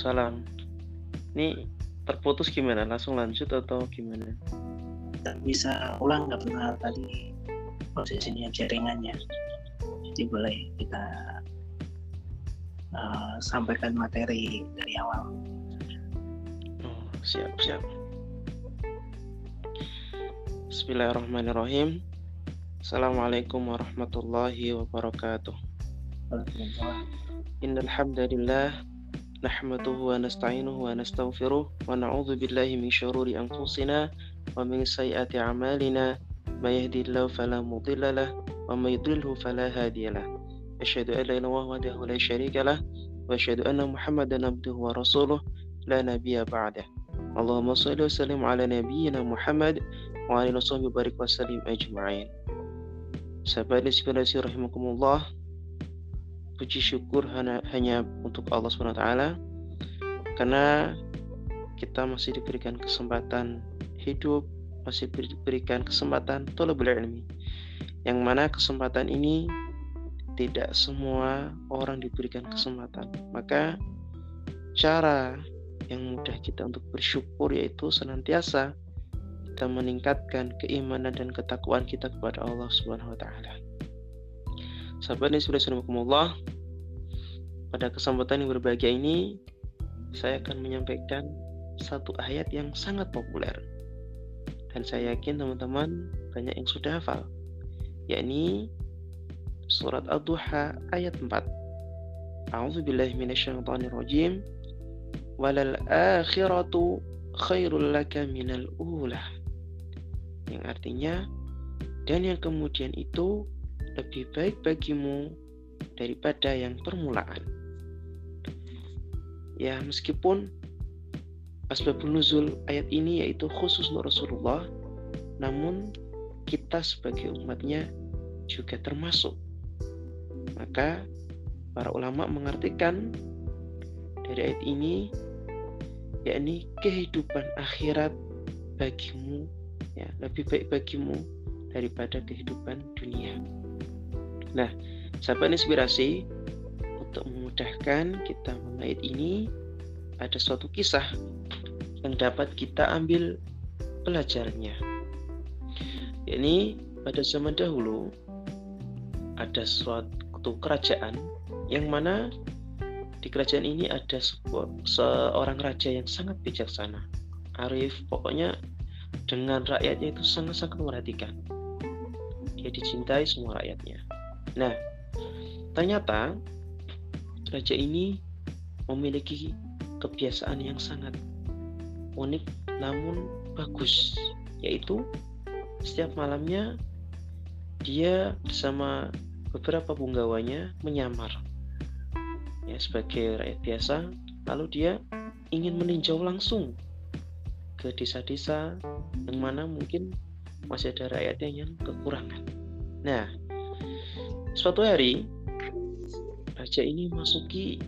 Waalaikumsalam. Ini terputus gimana? Langsung lanjut atau gimana? Tak bisa ulang karena tadi posisinya jaringannya. Jadi boleh kita uh, sampaikan materi dari awal. Oh, siap, siap. Bismillahirrahmanirrahim. Assalamualaikum warahmatullahi wabarakatuh. Innal hamdalillah نحمده ونستعينه ونستغفره ونعوذ بالله من شرور أنفسنا ومن سيئات أعمالنا. ما يهدي الله فلا مضل له وما يضله فلا هادي له. أشهد أن لا إله إلا الله لا شريك له وأشهد أن محمدا عبده ورسوله لا نبي بعده. اللهم صل وسلم على نبينا محمد وعلى آله وصحبه وبارك وسلم أجمعين. Sahabat رحمكم الله puji syukur hanya, untuk Allah SWT karena kita masih diberikan kesempatan hidup masih diberikan kesempatan tolabul ilmi yang mana kesempatan ini tidak semua orang diberikan kesempatan maka cara yang mudah kita untuk bersyukur yaitu senantiasa kita meningkatkan keimanan dan ketakwaan kita kepada Allah Subhanahu wa taala. Sahabat ini sudah Allah pada kesempatan yang berbahagia ini saya akan menyampaikan satu ayat yang sangat populer. Dan saya yakin teman-teman banyak yang sudah hafal yakni surat Ad-Duha ayat 4 A'udzu billahi minasyaitonir rajim walal akhiratu khairul laka minal ula. Yang artinya dan yang kemudian itu lebih baik bagimu daripada yang permulaan. Ya, meskipun asbabun nuzul ayat ini yaitu khusus Nur Rasulullah, namun kita sebagai umatnya juga termasuk. Maka para ulama mengartikan dari ayat ini yakni kehidupan akhirat bagimu ya lebih baik bagimu daripada kehidupan dunia. Nah, sahabat inspirasi untuk memudahkan kita mengait ini ada suatu kisah yang dapat kita ambil pelajarannya. Yakni pada zaman dahulu ada suatu kerajaan yang mana di kerajaan ini ada sebuah, seorang raja yang sangat bijaksana, arif, pokoknya dengan rakyatnya itu sangat-sangat memperhatikan dia dicintai semua rakyatnya. Nah, ternyata raja ini memiliki kebiasaan yang sangat unik namun bagus, yaitu setiap malamnya dia bersama beberapa punggawanya menyamar ya sebagai rakyat biasa lalu dia ingin meninjau langsung ke desa-desa yang mana mungkin masih ada rakyatnya yang kekurangan. Nah, suatu hari raja ini masuki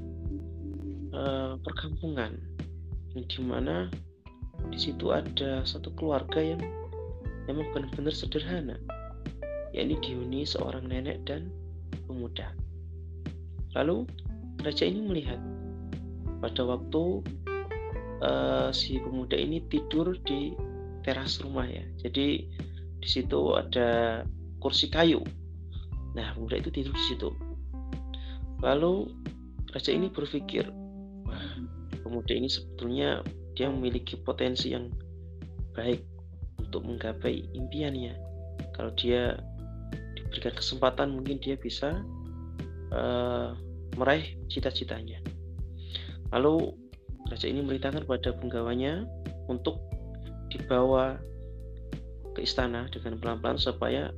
uh, perkampungan yang di mana di situ ada satu keluarga yang memang benar-benar sederhana, yakni dihuni seorang nenek dan pemuda. Lalu raja ini melihat pada waktu uh, si pemuda ini tidur di teras rumah ya. Jadi di situ ada kursi kayu. Nah, pemuda itu tidur di situ. Lalu raja ini berpikir, wah, pemuda ini sebetulnya dia memiliki potensi yang baik untuk menggapai impiannya. Kalau dia diberikan kesempatan, mungkin dia bisa uh, meraih cita-citanya. Lalu raja ini memerintahkan pada penggawanya untuk dibawa ke istana dengan pelan-pelan supaya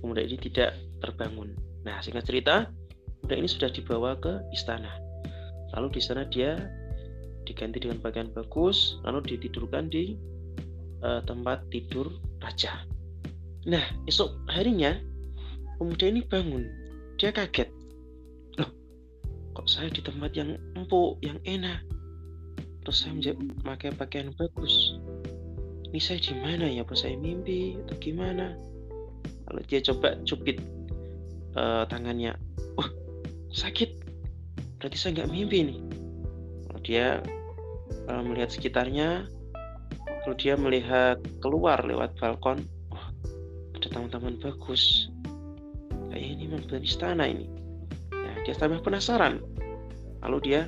pemuda ini tidak terbangun. Nah, singkat cerita, pemuda ini sudah dibawa ke istana. Lalu di sana dia diganti dengan pakaian bagus, lalu ditidurkan di uh, tempat tidur raja. Nah, esok harinya pemuda ini bangun. Dia kaget. Loh, kok saya di tempat yang empuk, yang enak? terus saya pakai pakaian bagus ini saya di mana ya apa saya mimpi atau gimana kalau dia coba cupit uh, tangannya wah sakit. Berarti saya nggak mimpi nih. Dia uh, melihat sekitarnya lalu dia melihat keluar lewat balkon oh, ada taman-taman bagus. Kayak ini memang istana ini. Ya, dia tambah penasaran. Lalu dia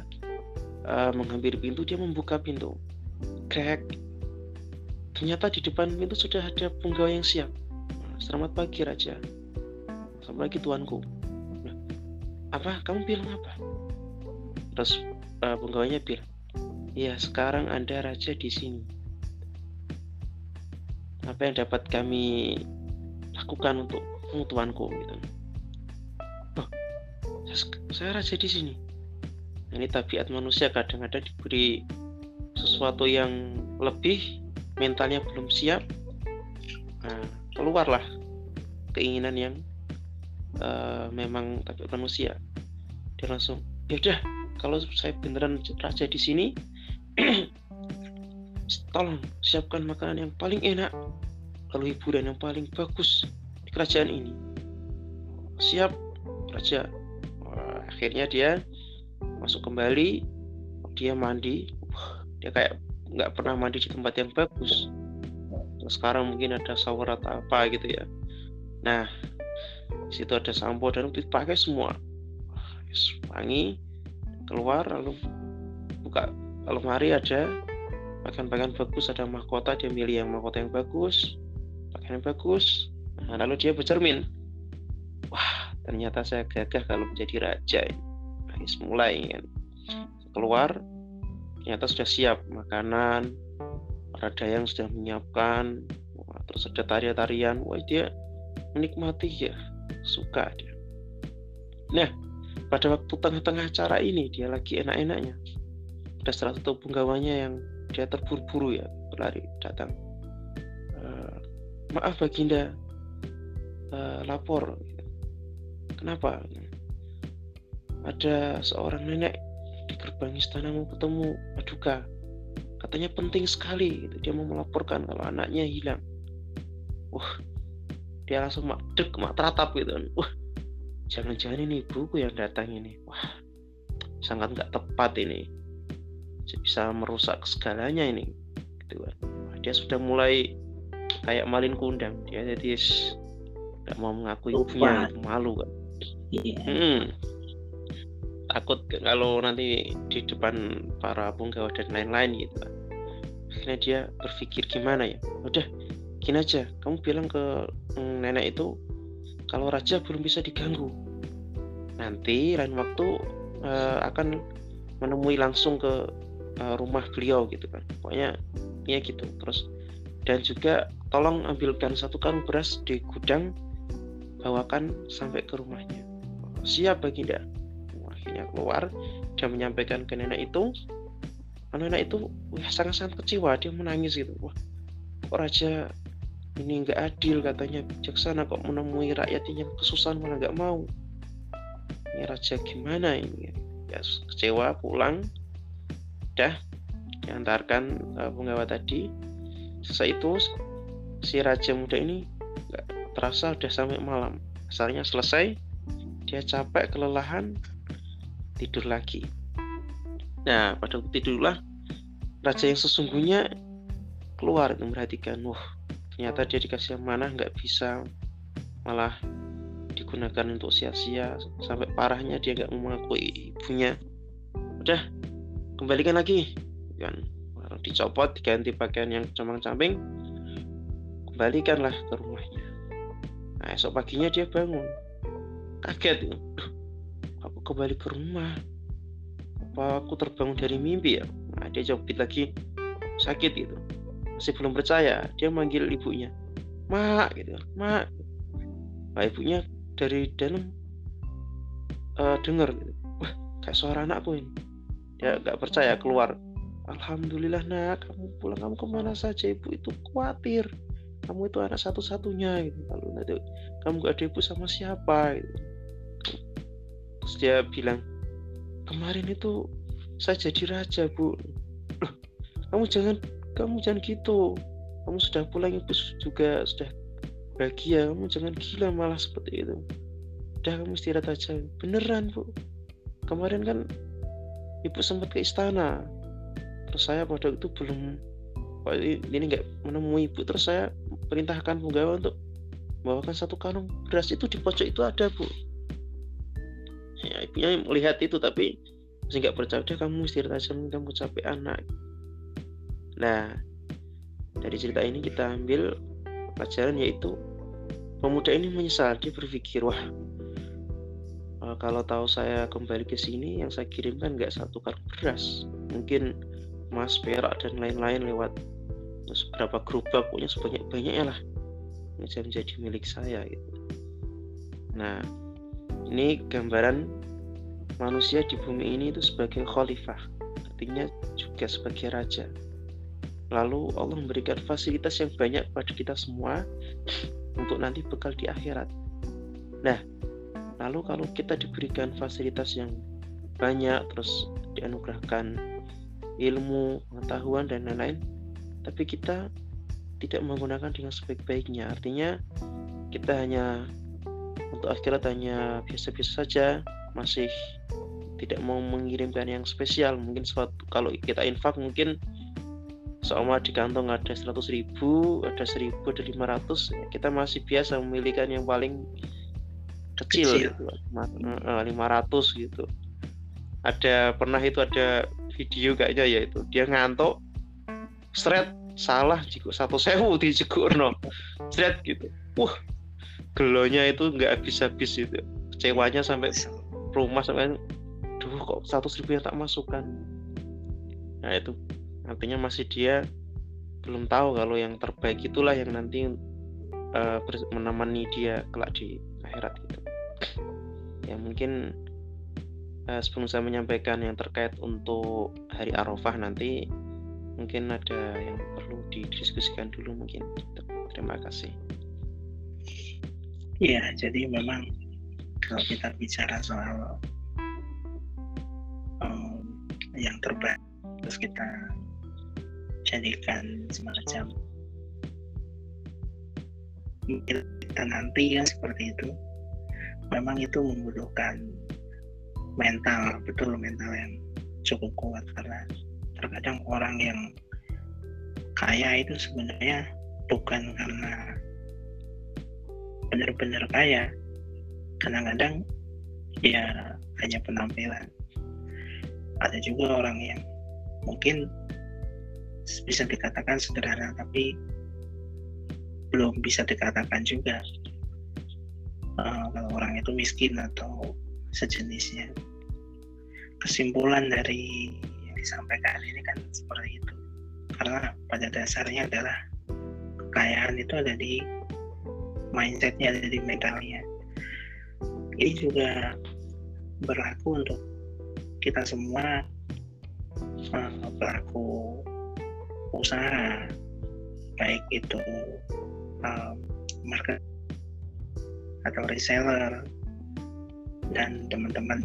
uh, menghampiri pintu dia membuka pintu. Crack ternyata di depan pintu sudah ada penggawa yang siap. Selamat pagi raja pagi tuanku. Apa? Kamu bilang apa? Terus uh, penggawanya bilang ya sekarang anda raja di sini. Apa yang dapat kami lakukan untuk tuanku? Gitu. Oh, saya raja di sini. Ini tabiat manusia kadang-kadang diberi sesuatu yang lebih mentalnya belum siap. Nah, keluarlah keinginan yang uh, memang tabiat manusia. Dia langsung ya udah kalau saya beneran raja di sini tolong siapkan makanan yang paling enak lalu hiburan yang paling bagus di kerajaan ini. Siap raja. Wah, akhirnya dia masuk kembali dia mandi. Dia kayak nggak pernah mandi di tempat yang bagus. Terus sekarang mungkin ada shower atau apa gitu ya. Nah situ ada sampo dan dipakai semua. Wangi keluar lalu buka lemari ada pakaian-pakaian bagus ada mahkota dia milih yang mahkota yang bagus pakaian yang bagus. Nah, lalu dia bercermin. Wah ternyata saya gagah kalau menjadi raja ini. Mulai kan. Keluar ternyata sudah siap makanan para yang sudah menyiapkan. Terus ada tarian-tarian. Wah dia menikmati ya suka dia. Nah pada waktu tengah-tengah acara ini dia lagi enak-enaknya. Ada salah satu penggawanya yang dia terburu-buru ya berlari datang. Uh, maaf baginda. Uh, lapor. Kenapa? Ada seorang nenek di gerbang istana mau ketemu Paduka katanya penting sekali dia mau melaporkan kalau anaknya hilang. Wah dia langsung mak dek mak teratap gitu kan. Wah jangan-jangan ini ibuku yang datang ini. Wah sangat nggak tepat ini. Bisa merusak segalanya ini. Gitu kan. Wah, dia sudah mulai kayak malin kundang. Dia jadi nggak mau mengakui ibunya malu kan. Yeah. hmm. takut kalau nanti di depan para punggawa dan lain-lain gitu kan. Akhirnya dia berpikir gimana ya? Udah gini aja. Kamu bilang ke nenek itu kalau raja belum bisa diganggu. Nanti lain waktu uh, akan menemui langsung ke uh, rumah beliau gitu kan. Pokoknya ya gitu. Terus dan juga tolong ambilkan satu karung beras di gudang bawakan sampai ke rumahnya. Siap baginda. Akhirnya keluar dan menyampaikan ke nenek itu. Nenek itu sangat-sangat kecewa, dia menangis gitu. Wah, kok raja ini nggak adil katanya. Bijaksana kok menemui rakyatnya yang kesusahan malah nggak mau. Ini raja gimana ini? Ya kecewa pulang. Dah diantarkan uh, penggawa tadi. Selesai itu si raja muda ini nggak terasa udah sampai malam. Asalnya selesai dia capek kelelahan tidur lagi. Nah pada waktu tidurlah raja yang sesungguhnya keluar itu memperhatikan wah ternyata dia dikasih amanah nggak bisa malah digunakan untuk sia-sia. Sampai parahnya dia nggak mengakui ibunya. Udah kembalikan lagi. Kan dicopot diganti pakaian yang camang-camping kembalikanlah ke rumahnya. Nah esok paginya dia bangun. Kaget. Aku kembali ke rumah. Apa aku terbangun dari mimpi ya? Nah, dia jawabin lagi sakit gitu masih belum percaya dia manggil ibunya. Mak gitu. Mak. Nah, ibunya dari dalam uh, dengar gitu. Wah kayak suara anakku ini. Dia nggak percaya keluar. Alhamdulillah nak. Kamu pulang kamu ke mana saja? Ibu itu khawatir. Kamu itu anak satu-satunya gitu. Kalau nanti kamu gak ada ibu sama siapa? Gitu. Terus dia bilang kemarin itu saya jadi raja bu. Kamu jangan kamu jangan gitu. Kamu sudah pulang ibu juga sudah bahagia. Kamu jangan gila malah seperti itu. Udah kamu istirahat aja. Beneran bu. Kemarin kan ibu sempat ke istana. Terus saya pada itu belum ini nggak menemui ibu. Terus saya perintahkan penggawa untuk membawakan satu karung beras itu di pojok itu ada bu. Ya ibunya melihat itu tapi masih nggak percaya. Kamu istirahat aja. Kamu capek anak nah dari cerita ini kita ambil pelajaran yaitu pemuda ini menyesal dia berpikir wah eh, kalau tahu saya kembali ke sini yang saya kirimkan nggak satu karung beras mungkin emas perak dan lain-lain lewat beberapa gerobak punya sebanyak-banyaknya lah bisa menjadi milik saya gitu. Nah, ini gambaran manusia di bumi ini itu sebagai khalifah, artinya juga sebagai raja. Lalu Allah memberikan fasilitas yang banyak pada kita semua untuk nanti bekal di akhirat. Nah, lalu kalau kita diberikan fasilitas yang banyak terus dianugerahkan ilmu, pengetahuan dan lain-lain, tapi kita tidak menggunakan dengan sebaik-baiknya. Artinya kita hanya untuk akhirat hanya biasa-biasa saja, masih tidak mau mengirimkan yang spesial. Mungkin suatu kalau kita infak mungkin seumur di kantong ada 100 ribu, ada 1000, ada 500, kita masih biasa memilihkan yang paling kecil, kecil. Gitu. 500 gitu. Ada pernah itu ada video kayaknya ya itu dia ngantuk Stret salah jika satu sewu di no Stret gitu wah gelonya itu nggak habis-habis itu kecewanya sampai rumah sampai duh kok satu ribu yang tak masukkan nah itu artinya masih dia belum tahu kalau yang terbaik itulah yang nanti uh, menemani dia kelak di akhirat gitu. Ya mungkin uh, sebelum saya menyampaikan yang terkait untuk hari Arafah nanti mungkin ada yang perlu didiskusikan dulu mungkin. Terima kasih. Ya jadi memang kalau kita bicara soal um, yang terbaik terus kita jadikan semacam kita nanti kan seperti itu. Memang itu membutuhkan mental betul mental yang cukup kuat karena terkadang orang yang kaya itu sebenarnya bukan karena benar-benar kaya. Kadang-kadang ya hanya penampilan. Ada juga orang yang mungkin bisa dikatakan sederhana tapi belum bisa dikatakan juga uh, kalau orang itu miskin atau sejenisnya. Kesimpulan dari disampaikan ini kan seperti itu. Karena pada dasarnya adalah kekayaan itu ada di mindsetnya ada di mentalnya. Ini juga berlaku untuk kita semua uh, pelaku usaha. Baik itu uh, market atau reseller dan teman-teman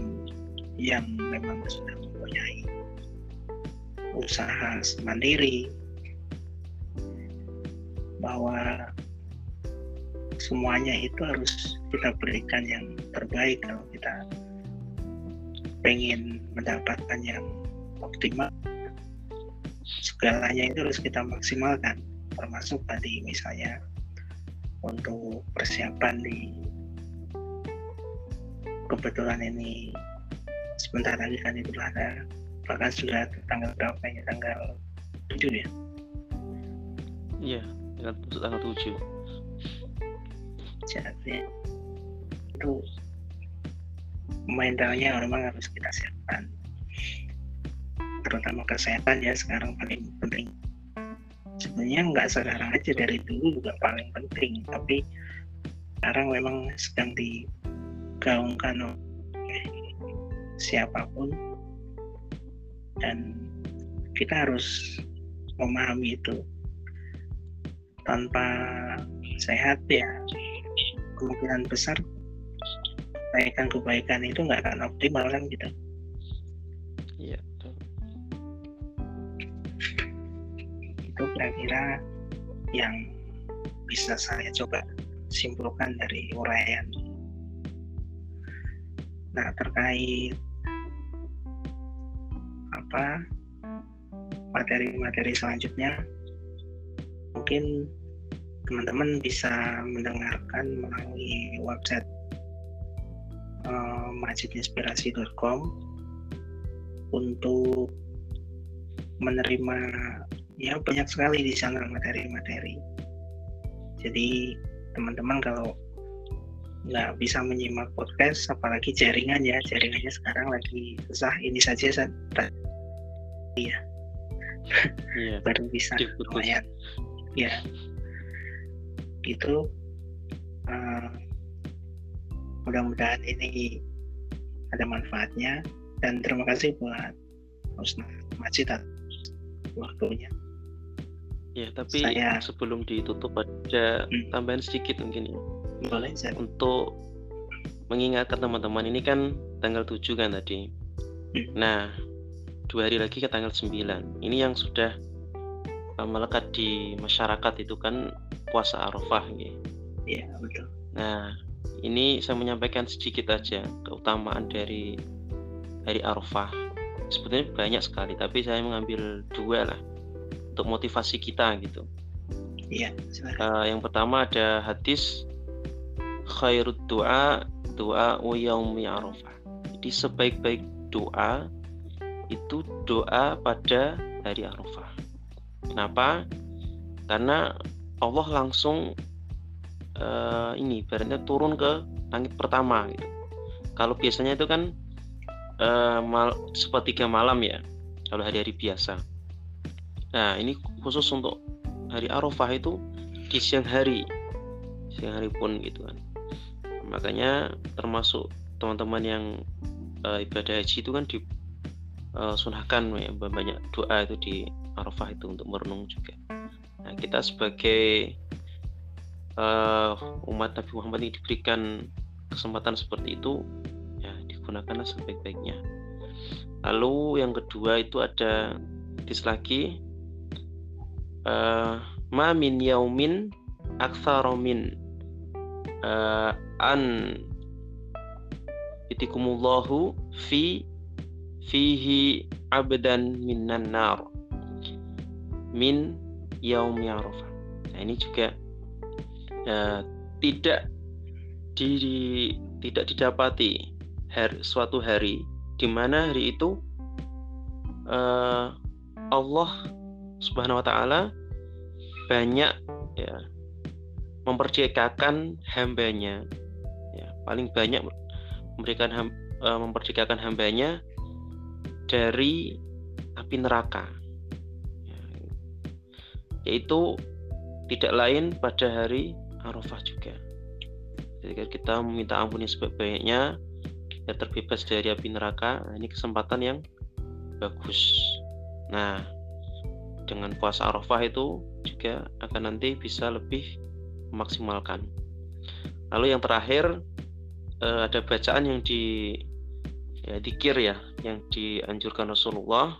yang memang sudah mempunyai usaha mandiri bahwa semuanya itu harus kita berikan yang terbaik kalau kita pengen mendapatkan yang optimal segalanya itu harus kita maksimalkan termasuk tadi misalnya untuk persiapan di kebetulan ini. Sebentar lagi kan itu ada bahkan sudah tanggal berapa ya? Tanggal 7 ya? Iya tanggal 7 jadi itu mentalnya memang harus kita siapkan terutama kesehatan ya sekarang paling penting. Sebenarnya nggak sekarang aja dari dulu juga paling penting. Tapi sekarang memang sedang digaungkan oleh siapa pun. Dan kita harus memahami itu. Tanpa sehat ya kemungkinan besar kebaikan-kebaikan itu nggak akan optimal kan gitu. Iya kira-kira yang bisa saya coba simpulkan dari uraian. Nah terkait apa materi-materi selanjutnya mungkin teman-teman bisa mendengarkan melalui website uh, masjidinspirasi.com untuk menerima ya banyak sekali di sana materi-materi. Jadi teman-teman kalau nggak bisa menyimak podcast, apalagi jaringan ya, jaringannya sekarang lagi susah. Ini saja saya iya. iya. baru bisa lumayan. Ya, gitu uh, mudah-mudahan ini ada manfaatnya dan terima kasih buat Ustaz Majid waktunya ya tapi Saya, sebelum ditutup ada hmm. tambahan sedikit mungkin ya boleh saya. untuk mengingatkan teman-teman ini kan tanggal 7 kan tadi hmm. nah dua hari lagi ke tanggal 9 ini yang sudah uh, melekat di masyarakat itu kan puasa Arafah gitu. Iya, betul. Nah, ini saya menyampaikan sedikit aja keutamaan dari hari Arafah. Sebetulnya banyak sekali, tapi saya mengambil dua lah untuk motivasi kita gitu. Iya, Uh, yang pertama ada hadis khairut doa doa yaumi Arafah. Jadi sebaik-baik doa itu doa pada hari Arafah. Kenapa? Karena Allah langsung uh, ini ibaratnya turun ke langit pertama gitu. Kalau biasanya itu kan uh, mal, sepertiga malam ya kalau hari-hari biasa. Nah ini khusus untuk hari Arafah itu di siang hari, siang hari pun gitu kan. Makanya termasuk teman-teman yang uh, ibadah haji itu kan di uh, sunahkan ya, banyak doa itu di Arafah itu untuk merenung juga. Nah, kita sebagai uh, umat Nabi Muhammad ini diberikan kesempatan seperti itu, ya digunakanlah sebaik-baiknya. Lalu yang kedua itu ada hadis lagi uh, ma min yaumin aktsara min uh, an itikumullahu fi fihi abdan minnan nar min yaumi arafah. Nah, ini juga ya, tidak di, tidak didapati hari, suatu hari di mana hari itu uh, Allah Subhanahu wa taala banyak ya memperjekakan hambanya ya paling banyak memberikan ham, uh, memperjekakan hambanya dari api neraka yaitu tidak lain pada hari Arafah juga. Jadi kita meminta ampun yang sebaik-baiknya, kita terbebas dari api neraka. Nah, ini kesempatan yang bagus. Nah, dengan puasa Arafah itu juga akan nanti bisa lebih memaksimalkan. Lalu yang terakhir eh, ada bacaan yang di ya dikir ya, yang dianjurkan Rasulullah,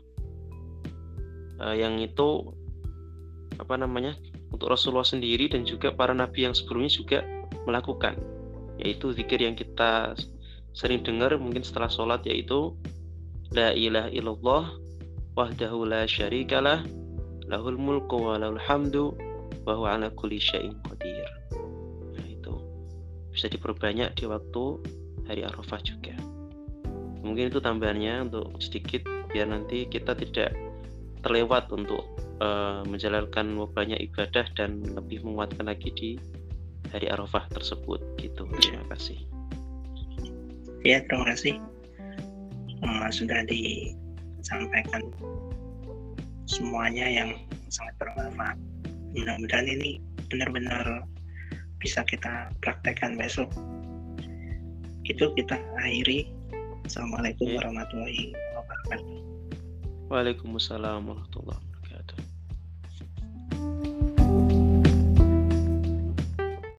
eh, yang itu apa namanya untuk Rasulullah sendiri dan juga para nabi yang sebelumnya juga melakukan yaitu zikir yang kita sering dengar mungkin setelah sholat yaitu la ilaha illallah wahdahu la syarikalah lahul mulku wa lahul hamdu wa huwa ala kulli syai'in qadir nah itu bisa diperbanyak di waktu hari Arafah juga mungkin itu tambahannya untuk sedikit biar nanti kita tidak terlewat untuk uh, menjalankan banyak ibadah dan lebih menguatkan lagi di hari Arafah tersebut gitu. Terima kasih. Ya, terima kasih. Uh, sudah disampaikan semuanya yang sangat bermanfaat. Mudah-mudahan ini benar-benar bisa kita praktekkan besok. Itu kita akhiri. Assalamualaikum ya. warahmatullahi wabarakatuh. Waalaikumsalam warahmatullahi